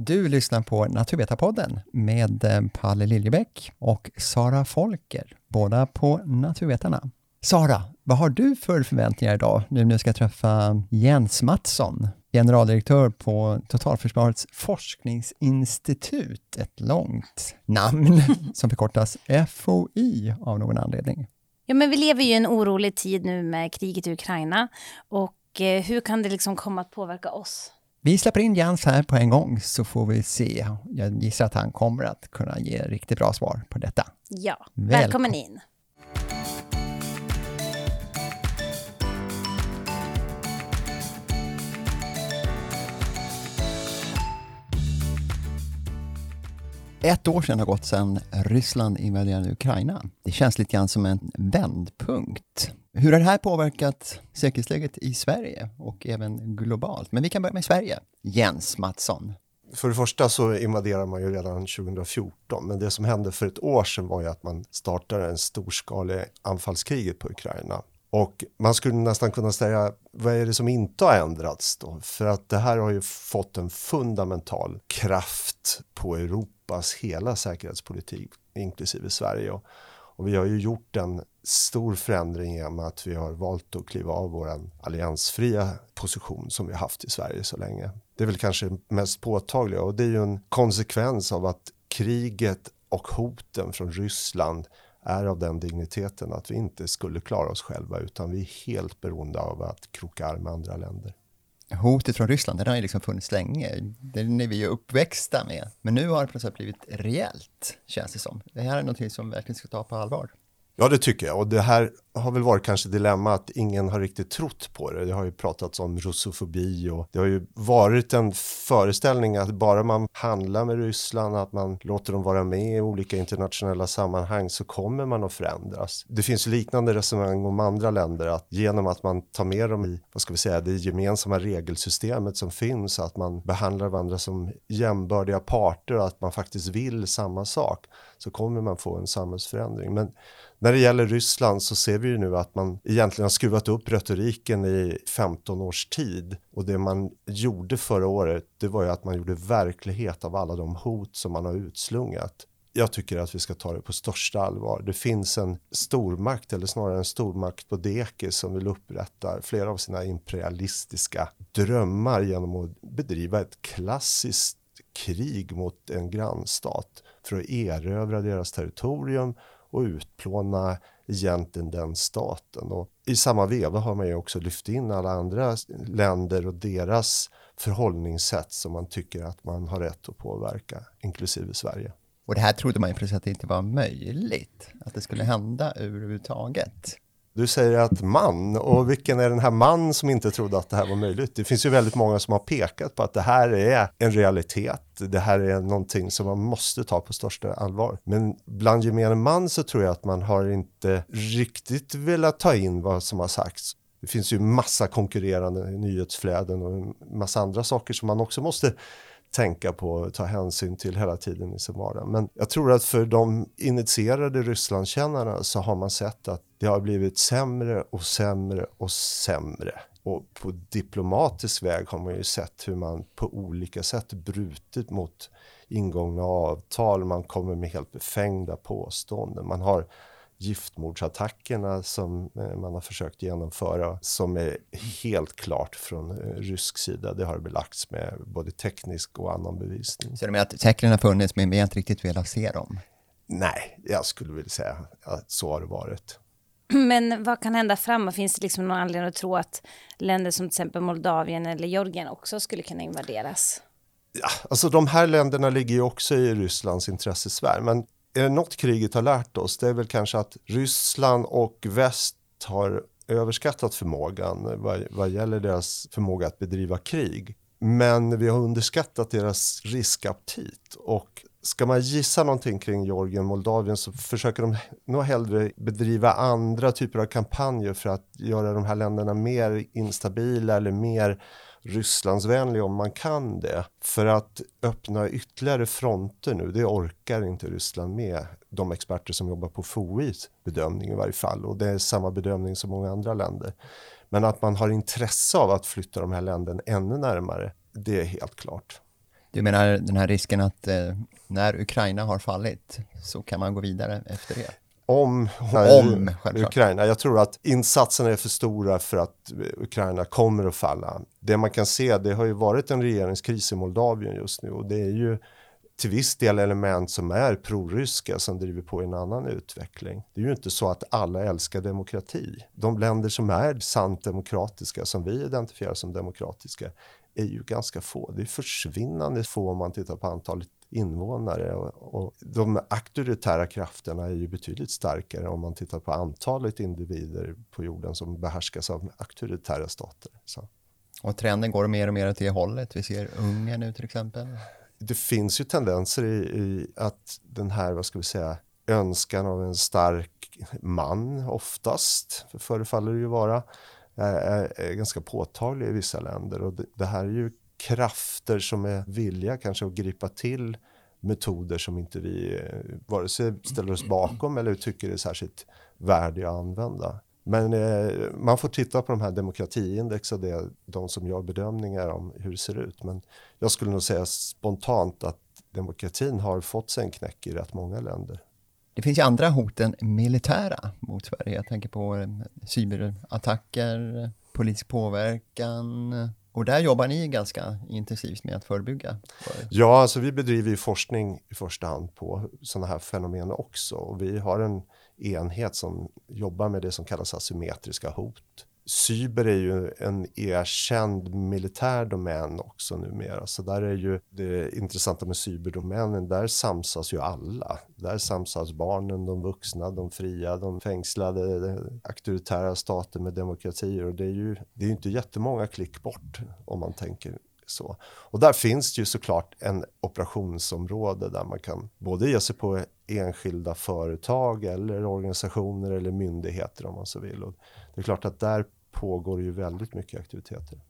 Du lyssnar på Naturvetarpodden med eh, Palle Liljebäck och Sara Folker, båda på Naturvetarna. Sara, vad har du för förväntningar idag nu när du ska träffa Jens Mattsson, generaldirektör på Totalförsvarets forskningsinstitut, ett långt namn som förkortas FOI av någon anledning. Ja, men vi lever ju i en orolig tid nu med kriget i Ukraina och eh, hur kan det liksom komma att påverka oss? Vi släpper in Jens här på en gång så får vi se. Jag gissar att han kommer att kunna ge riktigt bra svar på detta. Ja, välkommen, välkommen in. Ett år sedan har gått sedan Ryssland invaderade Ukraina. Det känns lite grann som en vändpunkt. Hur har det här påverkat säkerhetsläget i Sverige och även globalt? Men vi kan börja med Sverige. Jens Mattsson. För det första så invaderade man ju redan 2014, men det som hände för ett år sedan var ju att man startade en storskalig anfallskriget på Ukraina. Och man skulle nästan kunna säga, vad är det som inte har ändrats då? För att det här har ju fått en fundamental kraft på Europas hela säkerhetspolitik, inklusive Sverige. Och, och vi har ju gjort en stor förändring genom att vi har valt att kliva av vår alliansfria position som vi har haft i Sverige så länge. Det är väl kanske mest påtagliga och det är ju en konsekvens av att kriget och hoten från Ryssland är av den digniteten att vi inte skulle klara oss själva utan vi är helt beroende av att kroka arm med andra länder. Hotet från Ryssland, den har ju liksom funnits länge. Den är vi ju uppväxta med. Men nu har det plötsligt blivit reellt, känns det som. Det här är någonting som verkligen ska ta på allvar. Ja, det tycker jag. Och det här har väl varit kanske dilemma att ingen har riktigt trott på det. Det har ju pratats om russofobi och det har ju varit en föreställning att bara man handlar med Ryssland, att man låter dem vara med i olika internationella sammanhang så kommer man att förändras. Det finns liknande resonemang om andra länder att genom att man tar med dem i, vad ska vi säga, det gemensamma regelsystemet som finns, att man behandlar varandra som jämbördiga parter och att man faktiskt vill samma sak så kommer man få en samhällsförändring. Men när det gäller Ryssland så ser vi ju nu att man egentligen har skruvat upp retoriken i 15 års tid och det man gjorde förra året det var ju att man gjorde verklighet av alla de hot som man har utslungat. Jag tycker att vi ska ta det på största allvar. Det finns en stormakt, eller snarare en stormakt på dekis som vill upprätta flera av sina imperialistiska drömmar genom att bedriva ett klassiskt krig mot en grannstat för att erövra deras territorium och utplåna egentligen den staten. Och I samma veva har man ju också lyft in alla andra länder och deras förhållningssätt som man tycker att man har rätt att påverka, inklusive Sverige. Och det här trodde man ju precis att det inte var möjligt, att det skulle hända överhuvudtaget. Du säger att man, och vilken är den här man som inte trodde att det här var möjligt? Det finns ju väldigt många som har pekat på att det här är en realitet. Det här är någonting som man måste ta på största allvar. Men bland gemene man så tror jag att man har inte riktigt velat ta in vad som har sagts. Det finns ju massa konkurrerande nyhetsflöden och massa andra saker som man också måste tänka på och ta hänsyn till hela tiden i sin vardag. Men jag tror att för de initierade Rysslandskännarna så har man sett att det har blivit sämre och sämre och sämre. Och på diplomatisk väg har man ju sett hur man på olika sätt brutit mot ingångna avtal. Man kommer med helt befängda påståenden. Man har giftmordsattackerna som eh, man har försökt genomföra som är helt klart från eh, rysk sida. Det har belagts med både teknisk och annan bevisning. Så du menar att tecknen har funnits men vi har inte riktigt velat se dem? Nej, jag skulle vilja säga att så har det varit. Men vad kan hända framåt? Finns det liksom någon anledning att tro att länder som till exempel Moldavien eller Georgien också skulle kunna invaderas? Ja, alltså de här länderna ligger ju också i Rysslands intressesfär, men är det något kriget har lärt oss det är väl kanske att Ryssland och väst har överskattat förmågan eh, vad, vad gäller deras förmåga att bedriva krig. Men vi har underskattat deras riskaptit och ska man gissa någonting kring Georgien och Moldavien så försöker de nog hellre bedriva andra typer av kampanjer för att göra de här länderna mer instabila eller mer Rysslandsvänlig om man kan det. För att öppna ytterligare fronter nu, det orkar inte Ryssland med. De experter som jobbar på FOIs bedömning i varje fall och det är samma bedömning som många andra länder. Men att man har intresse av att flytta de här länderna ännu närmare, det är helt klart. Du menar den här risken att eh, när Ukraina har fallit så kan man gå vidare efter det? Om, Om Ukraina. Jag tror att insatserna är för stora för att Ukraina kommer att falla. Det man kan se, det har ju varit en regeringskris i Moldavien just nu och det är ju till viss del element som är proryska som driver på en annan utveckling. Det är ju inte så att alla älskar demokrati. De länder som är sant demokratiska, som vi identifierar som demokratiska, är ju ganska få. Det är försvinnande få om man tittar på antalet invånare och, och de auktoritära krafterna är ju betydligt starkare om man tittar på antalet individer på jorden som behärskas av auktoritära stater. Så. Och trenden går mer och mer åt det hållet. Vi ser Ungern nu till exempel det finns ju tendenser i, i, att den här, vad ska vi säga, önskan av en stark man oftast, för förefaller det ju vara, är, är ganska påtaglig i vissa länder. Och det, det, här är ju krafter som är villiga kanske att gripa till metoder som inte vi eh, vare sig ställer oss bakom eller tycker är särskilt värdiga att använda. Men eh, man får titta på de här demokratiindex och det, de som gör bedömningar om hur det ser ut. Men jag skulle nog säga spontant att demokratin har fått sig en knäck i rätt många länder. Det finns ju andra hot än militära mot Sverige. Jag tänker på eh, cyberattacker, politisk påverkan. Och där jobbar ni ganska intensivt med att förebygga? Ja, alltså vi bedriver ju forskning i första hand på sådana här fenomen också. Och vi har en enhet som jobbar med det som kallas asymmetriska hot. Cyber är ju en erkänd militär domän också numera. Så där är ju det intressanta med cyberdomänen, där samsas ju alla. Där samsas barnen, de vuxna, de fria, de fängslade, de auktoritära stater med demokratier. Och det är ju det är inte jättemånga klick bort om man tänker så. Och där finns det ju såklart en operationsområde där man kan både ge sig på enskilda företag eller organisationer eller myndigheter om man så vill. Och det är klart att där pågår ju väldigt mycket aktiviteter.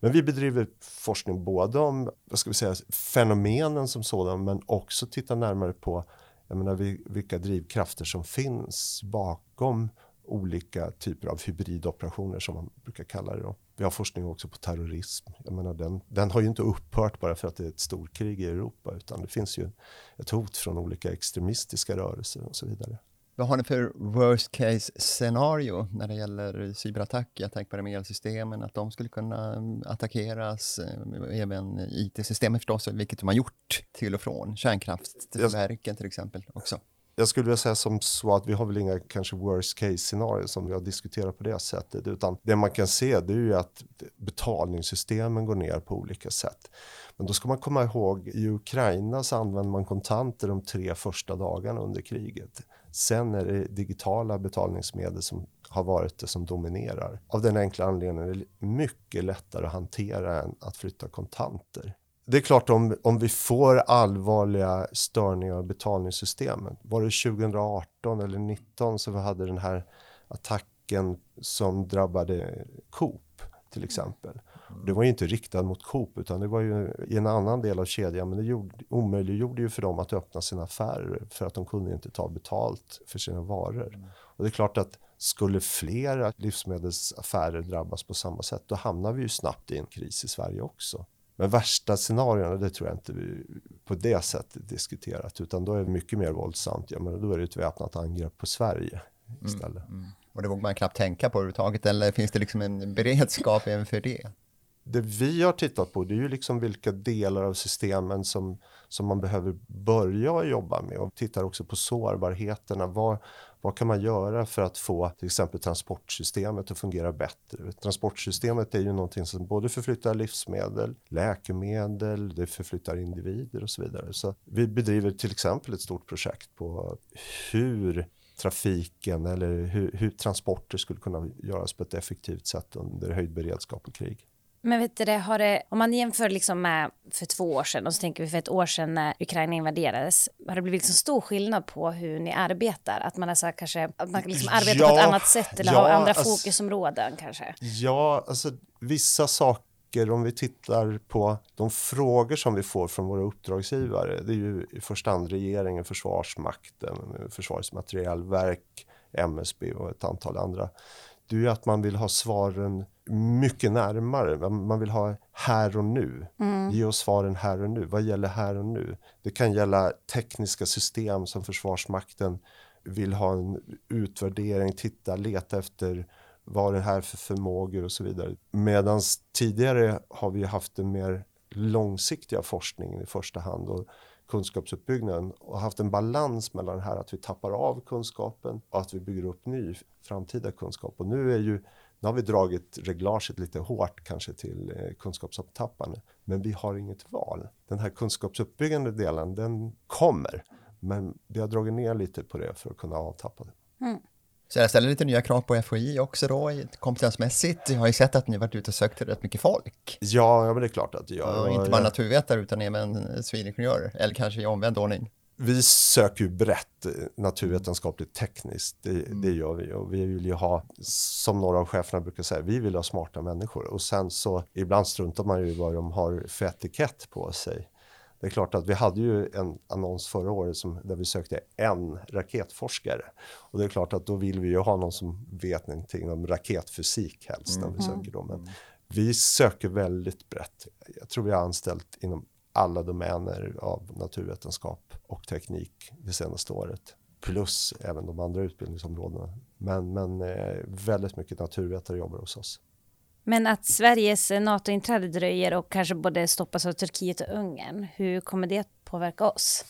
Men vi bedriver forskning både om vad ska vi säga, fenomenen som sådan men också titta närmare på jag menar, vilka drivkrafter som finns bakom olika typer av hybridoperationer som man brukar kalla det. Då. Vi har forskning också på terrorism. Jag menar, den, den har ju inte upphört bara för att det är ett storkrig i Europa utan det finns ju ett hot från olika extremistiska rörelser och så vidare. Vad har ni för worst case scenario när det gäller cyberattack? Jag tänker på de elsystemen, att de skulle kunna mm, attackeras, eh, även IT-systemen förstås, vilket de har gjort till och från, kärnkraftverken till exempel också jag skulle vilja säga som så att vi har väl inga kanske worst case scenarier som vi har diskuterat på det sättet utan det man kan se det är ju att betalningssystemen går ner på olika sätt. Men då ska man komma ihåg i Ukraina så använder man kontanter de tre första dagarna under kriget. Sen är det digitala betalningsmedel som har varit det som dominerar. Av den enkla anledningen är det mycket lättare att hantera än att flytta kontanter det är klart om, om vi får allvarliga störningar av betalningssystemen. Var det 2018 eller 2019 som vi hade den här attacken som drabbade Coop till exempel. Det var ju inte riktad mot Coop utan det var ju i en annan del av kedjan men det gjorde, omöjliggjorde ju för dem att öppna sina affärer för att de kunde inte ta betalt för sina varor. Och det är klart att skulle flera livsmedelsaffärer drabbas på samma sätt då hamnar vi ju snabbt i en kris i Sverige också. Men värsta scenarierna, det tror jag inte vi på det sättet diskuterat, utan då är det mycket mer våldsamt. Ja, men då är det ett väpnat angrepp på Sverige mm, istället. Mm, mm. Och det vågar man knappt tänka på överhuvudtaget, eller finns det liksom en beredskap även för det? Det vi har tittat på, det är ju liksom vilka delar av systemen som, som man behöver börja jobba med och tittar också på sårbarheterna. Var, vad kan man göra för att få till exempel transportsystemet att fungera bättre? Transportsystemet är ju någonting som både förflyttar livsmedel, läkemedel, det förflyttar individer och så vidare. Så vi bedriver till exempel ett stort projekt på hur trafiken eller hur, hur transporter skulle kunna göras på ett effektivt sätt under höjd beredskap och krig. Men vet du det, har det, om man jämför liksom med för två år sedan och så tänker vi för ett år sedan när Ukraina invaderades, har det blivit liksom stor skillnad på hur ni arbetar? Att man, alltså kanske, att man liksom arbetar ja, på ett annat sätt eller ja, har andra alltså, fokusområden kanske? Ja, alltså vissa saker om vi tittar på de frågor som vi får från våra uppdragsgivare, det är ju i första hand regeringen, Försvarsmakten, Försvarets materielverk, MSB och ett antal andra det är ju att man vill ha svaren mycket närmare. Man vill ha här och nu. Mm. Ge oss svaren här och nu. Vad gäller här och nu? Det kan gälla tekniska system som Försvarsmakten vill ha en utvärdering, titta, leta efter vad det här för förmågor och så vidare. Medan tidigare har vi haft den mer långsiktiga forskningen i första hand och kunskapsuppbyggnaden och haft en balans mellan det här att vi tappar av kunskapen och att vi bygger upp ny framtida kunskap. Och nu är ju nu har vi dragit reglaget lite hårt kanske till eh, kunskapsavtappande, men vi har inget val. Den här kunskapsuppbyggande delen, den kommer, men vi har dragit ner lite på det för att kunna avtappa det. Mm. Så jag ställer lite nya krav på FOI också då, kompetensmässigt. Jag har ju sett att ni varit ute och sökt rätt mycket folk. Ja, ja men det är klart att jag Och inte bara naturvetare utan även civilingenjörer, eller kanske i omvänd ordning. Vi söker ju brett eh, naturvetenskapligt tekniskt, det, mm. det, gör vi och vi vill ju ha, som några av cheferna brukar säga, vi vill ha smarta människor och sen så ibland struntar man ju vad de har för etikett på sig. Det är klart att vi hade ju en annons förra året som, där vi sökte en raketforskare. Och det är klart att då vill vi ju ha någon som vet någonting om raketfysik helst mm. när vi mm. söker dem. Men vi söker väldigt brett. Jag tror vi har anställt inom alla domäner av naturvetenskap och teknik det senaste året. Plus även de andra utbildningsområdena. Men, men eh, väldigt mycket naturvetare jobbar hos oss. Men att Sveriges NATO-inträde dröjer och kanske både stoppas av Turkiet och Ungern, hur kommer det att påverka oss?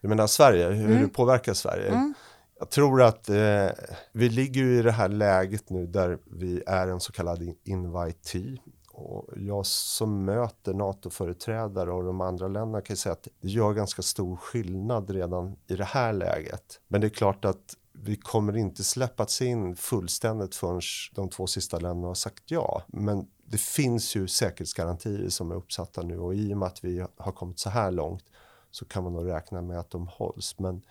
Du menar Sverige, hur mm. det påverkar Sverige? Mm. Jag tror att eh, vi ligger i det här läget nu där vi är en så kallad invitee. Och jag som möter NATO-företrädare och de andra länderna kan säga att det gör ganska stor skillnad redan i det här läget. Men det är klart att vi kommer inte släppats in fullständigt förrän de två sista länderna har sagt ja. Men det finns ju säkerhetsgarantier som är uppsatta nu och i och med att vi har kommit så här långt så kan man nog räkna med att de hålls. Men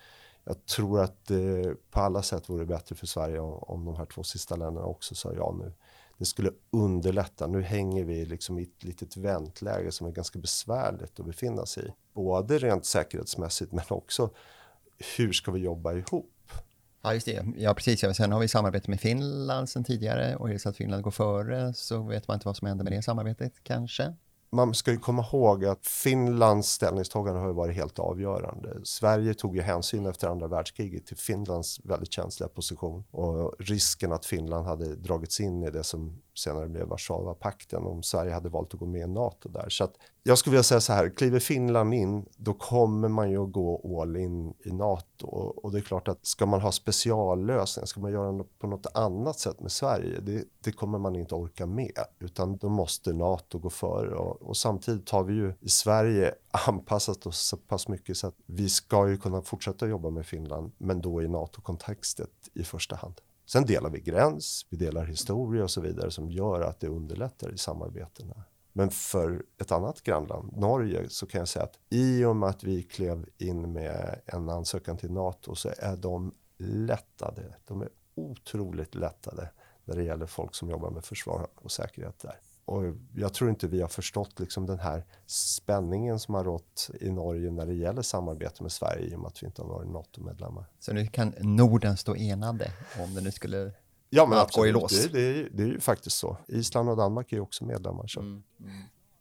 jag tror att det på alla sätt vore bättre för Sverige om de här två sista länderna också sa ja nu. Det skulle underlätta. Nu hänger vi liksom i ett litet väntläge som är ganska besvärligt att befinna sig i. Både rent säkerhetsmässigt men också hur ska vi jobba ihop? Ja, just det. Ja, precis. Sen har vi samarbete med Finland sen tidigare och är det så att Finland går före så vet man inte vad som händer med det samarbetet kanske. Man ska ju komma ihåg att Finlands ställningstagande har varit helt avgörande. Sverige tog ju hänsyn efter andra världskriget till Finlands väldigt känsliga position och risken att Finland hade dragits in i det som senare blev Warszawapakten om Sverige hade valt att gå med i NATO där. Så att jag skulle vilja säga så här, kliver Finland in, då kommer man ju att gå all in i NATO. Och det är klart att ska man ha speciallösningar, ska man göra något på något annat sätt med Sverige, det, det kommer man inte orka med. Utan då måste NATO gå före. Och, och, samtidigt har vi ju i Sverige anpassat oss så pass mycket så att vi ska ju kunna fortsätta jobba med Finland, men då i NATO-kontextet i första hand. Sen delar vi gräns, vi delar historia och så vidare som gör att det underlättar i samarbetena. Men för ett annat grannland, Norge, så kan jag säga att i och med att vi klev in med en ansökan till NATO så är de lättade. De är otroligt lättade när det gäller folk som jobbar med försvar och säkerhet där. Och jag tror inte vi har förstått liksom den här spänningen som har rått i Norge när det gäller samarbete med Sverige i och med att vi inte har varit NATO-medlemmar. Så nu kan Norden stå enade om det nu skulle ja, men gå i lås? Det, det, det är ju faktiskt så. Island och Danmark är ju också medlemmar. Så. Mm, mm.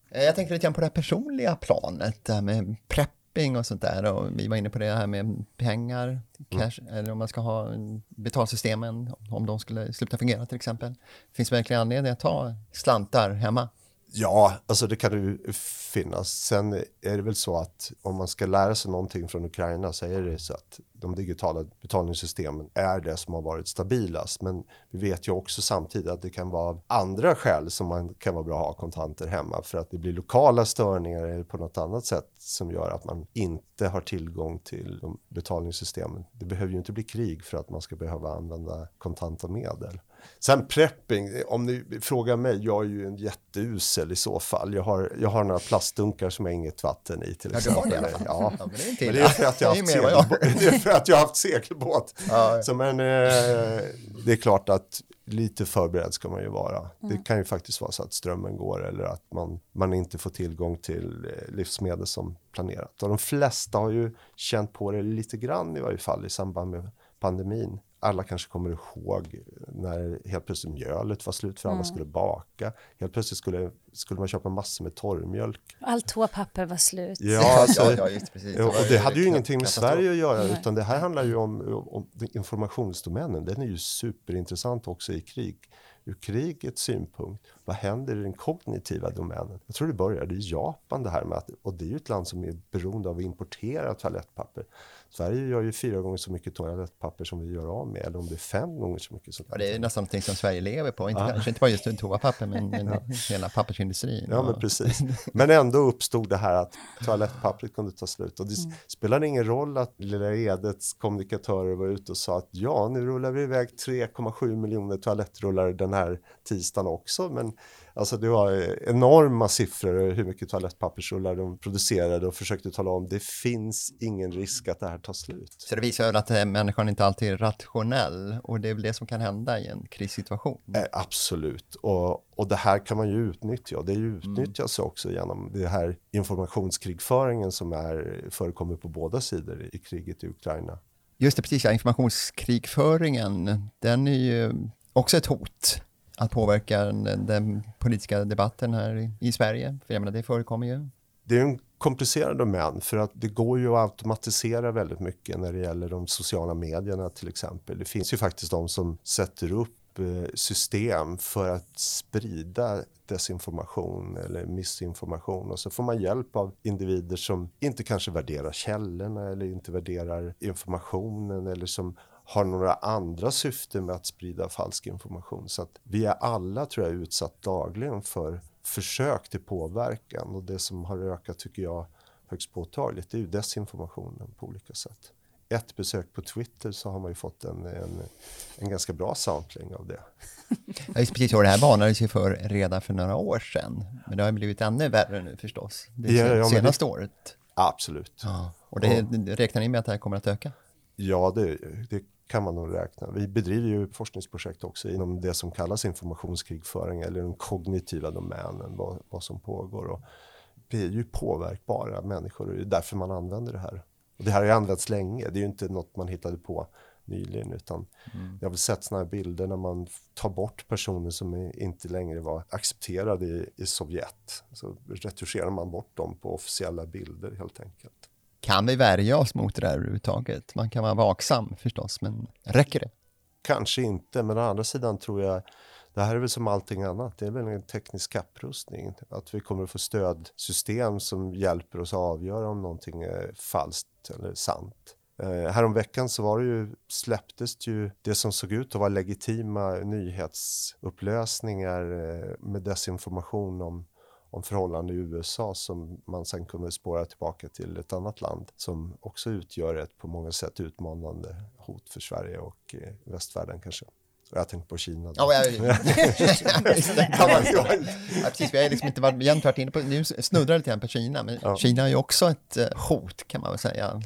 Eh, jag tänker lite grann på det här personliga planet, det här med prepp shopping och sånt där och vi var inne på det här med pengar, cash, mm. eller om man ska ha betalsystemen, om de skulle sluta fungera till exempel. Finns det verkligen anledning att ta slantar hemma? Ja, alltså det kan ju finnas. Sen är det väl så att om man ska lära sig någonting från Ukraina så är det så att de digitala betalningssystemen är det som har varit stabilast. Men vi vet ju också samtidigt att det kan vara av andra skäl som man kan vara bra att ha kontanter hemma för att det blir lokala störningar eller på något annat sätt som gör att man inte har tillgång till de betalningssystemen. Det behöver ju inte bli krig för att man ska behöva använda kontanta medel. Sen prepping, om ni frågar mig, jag är ju en jätteusel i så fall. Jag har, jag har några plastdunkar som jag har inget vatten i till exempel. Ja, det. Ja. ja men det, är men det är för att jag har haft, segelbåt. det är för att jag har haft segelbåt. Ja, ja. Så men eh, det är klart att lite förberedd ska man ju vara. Mm. Det kan ju faktiskt vara så att strömmen går eller att man, man inte får tillgång till eh, livsmedel som planerat. Och de flesta har ju känt på det lite grann i varje fall i samband med pandemin alla kanske kommer ihåg när helt plötsligt mjölet var slut för alla mm. skulle baka. Helt plötsligt skulle, skulle man köpa massor med torrmjölk. Allt toapapper var slut. Ja, alltså, ja, ja just precis. Och det, det hade ju ingenting med Sverige att göra, Nej. utan det här handlar ju om, om informationsdomänen. Den är ju superintressant också i krig ur krigets synpunkt, vad händer i den kognitiva domänen? Jag tror det började i Japan det här med att, och det är ju ett land som är beroende av att importera toalettpapper. Sverige gör ju fyra gånger så mycket toalettpapper som vi gör av med, eller om det är fem gånger så mycket. Ja, det är nästan någonting som Sverige lever på, inte, ja. kanske inte bara just toapapper, men, men ja. hela pappersindustrin. Ja, men precis. Men ändå uppstod det här att toalettpappret kunde ta slut. Och det mm. spelade ingen roll att Lilla Edets kommunikatörer var ute och sa att ja, nu rullar vi iväg 3,7 miljoner toalettrullar den här tisdagen också, men Alltså det var enorma siffror hur mycket toalettpappersrullar de producerade och försökte tala om det finns ingen risk att det här tar slut. Så det visar väl att människan inte alltid är rationell och det är väl det som kan hända i en krissituation? Eh, absolut, och, och det här kan man ju utnyttja och det utnyttjas mm. också genom det här informationskrigföringen som är, förekommer på båda sidor i kriget i Ukraina. Just det, precis, ja, informationskrigföringen, den är ju också ett hot att påverka den, den, politiska debatten här i Sverige? För jag menar, det förekommer ju. Det är en komplicerad domän för att det går ju att automatisera väldigt mycket när det gäller de sociala medierna till exempel. Det finns ju faktiskt de som sätter upp eh, system för att sprida desinformation eller missinformation och så får man hjälp av individer som inte kanske värderar källorna eller inte värderar informationen eller som har några andra syften med att sprida falsk information. Så att vi är alla, tror jag, utsatt dagligen för försök till påverkan och det som har ökat, tycker jag, högst påtagligt, det är ju desinformationen på olika sätt. Ett besök på Twitter så har man ju fått en, en, en ganska bra sampling av det. Ja, precis. Det här varnades ju för redan för några år sedan. Men det har blivit ännu värre nu förstås. Det ja, ja, senaste det, året. Absolut. Ja, och det, räknar ni med att det här kommer att öka? Ja, det, det kan man nog räkna. Vi bedriver ju forskningsprojekt också inom det som kallas informationskrigföring eller den kognitiva domänen, vad, vad som pågår. Och vi är ju påverkbara människor och det är därför man använder det här. Och det här har ju använts länge, det är ju inte något man hittade på nyligen utan mm. jag har väl sett sådana här bilder när man tar bort personer som inte längre var accepterade i, i Sovjet. Så retuscherar man bort dem på officiella bilder helt enkelt. Kan vi värja oss mot det där överhuvudtaget? Man kan vara vaksam förstås, men räcker det? Kanske inte, men å andra sidan tror jag det här är väl som allting annat, det är väl en teknisk kapprustning. Att vi kommer att få stödsystem som hjälper oss att avgöra om någonting är falskt eller sant. Eh, häromveckan så var det ju, släpptes det ju det som såg ut att vara legitima nyhetsupplösningar eh, med desinformation om om förhållanden i USA som man sen kunde spåra tillbaka till ett annat land som också utgör ett på många sätt utmanande hot för Sverige och eh, västvärlden kanske. Och jag tänkte på Kina. Ja, jag, ja, precis, vi har liksom inte varit, varit inne på, nu snuddrar lite grann på Kina, men ja. Kina är ju också ett eh, hot kan man väl säga.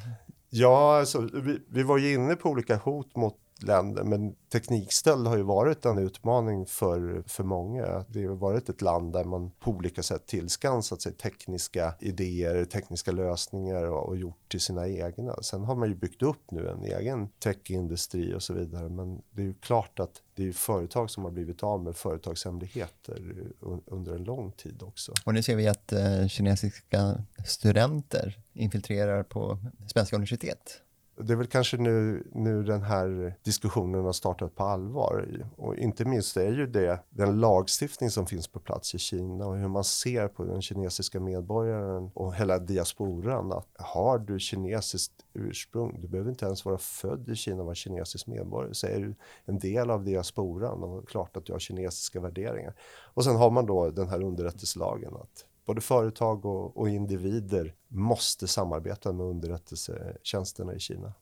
Ja, alltså, vi, vi var ju inne på olika hot mot länder. Men teknikstöld har ju varit en utmaning för, för många. Det har varit ett land där man på olika sätt tillskansat sig tekniska idéer, tekniska lösningar och, och gjort till sina egna. Sen har man ju byggt upp nu en egen techindustri och så vidare. Men det är ju klart att det är företag som har blivit av med företagshemligheter under en lång tid också. Och nu ser vi att eh, kinesiska studenter infiltrerar på svenska universitet det är väl kanske nu, nu den här diskussionen har startat på allvar. Och inte minst är ju det den lagstiftning som finns på plats i Kina och hur man ser på den kinesiska medborgaren och hela diasporan. Att har du kinesiskt ursprung, du behöver inte ens vara född i Kina och vara kinesisk medborgare, så är du en del av diasporan och klart att du har kinesiska värderingar. Och sen har man då den här underrättelselagen att både företag och, och individer måste samarbeta med underrättelsetjänsterna i Kina.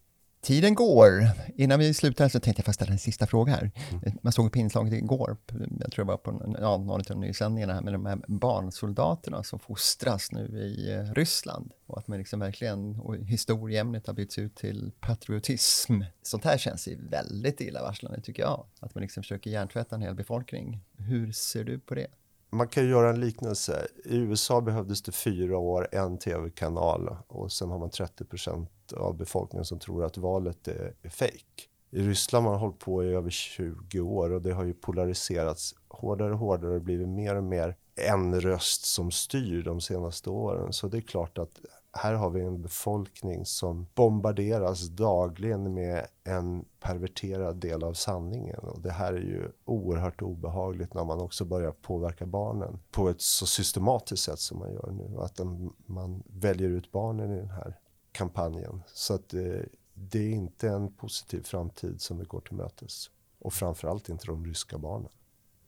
Tiden går. Innan vi slutar så tänkte jag fast ställa en sista fråga här. Mm. Man såg på inslaget igår, jag tror det var på ja, någon av nysändningarna här med de här barnsoldaterna som fostras nu i eh, Ryssland och att man liksom verkligen, och historieämnet har bytts ut till patriotism. Sånt här känns ju väldigt illavarslande tycker jag, att man liksom försöker hjärntvätta en hel befolkning. Hur ser du på det? Man kan göra en liknelse. I USA behövdes det fyra år, en tv-kanal och sen har man 30 procent av befolkningen som tror att valet är, är fake. i Ryssland har man hållit på i över 20 år och det har ju polariserats hårdare och hårdare och blivit mer och mer en röst som styr de senaste åren. Så det är klart att här har vi en befolkning som bombarderas dagligen med en perverterad del av sanningen. Och det här är ju oerhört obehagligt när man också börjar påverka barnen på ett så systematiskt sätt som man gör nu. Att man väljer ut barnen i den här kampanjen. Så att det, det är inte en positiv framtid som vi går till mötes. Och framförallt inte de ryska barnen.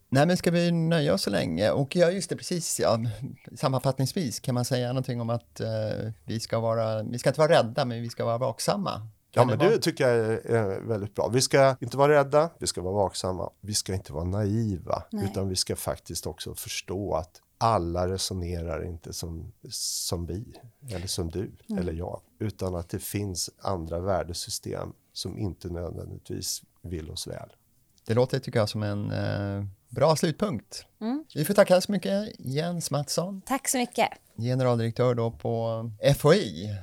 Nej, men ska vi nöja oss så länge? Och ja, just det, precis, ja. Sammanfattningsvis kan man säga någonting om att eh, vi ska vara, vi ska inte vara rädda, men vi ska vara vaksamma. Ja, men det tycker jag är väldigt bra. Vi ska inte vara rädda, vi ska vara vaksamma, vi ska inte vara naiva, Nej. utan vi ska faktiskt också förstå att alla resonerar inte som, som vi, eller som du, mm. eller jag, utan att det finns andra värdesystem som inte nödvändigtvis vill oss väl. Det låter, tycker jag, som en eh, bra slutpunkt. Mm. Vi får tacka så mycket, Jens Mattsson. Tack så mycket. Generaldirektör då på FOI,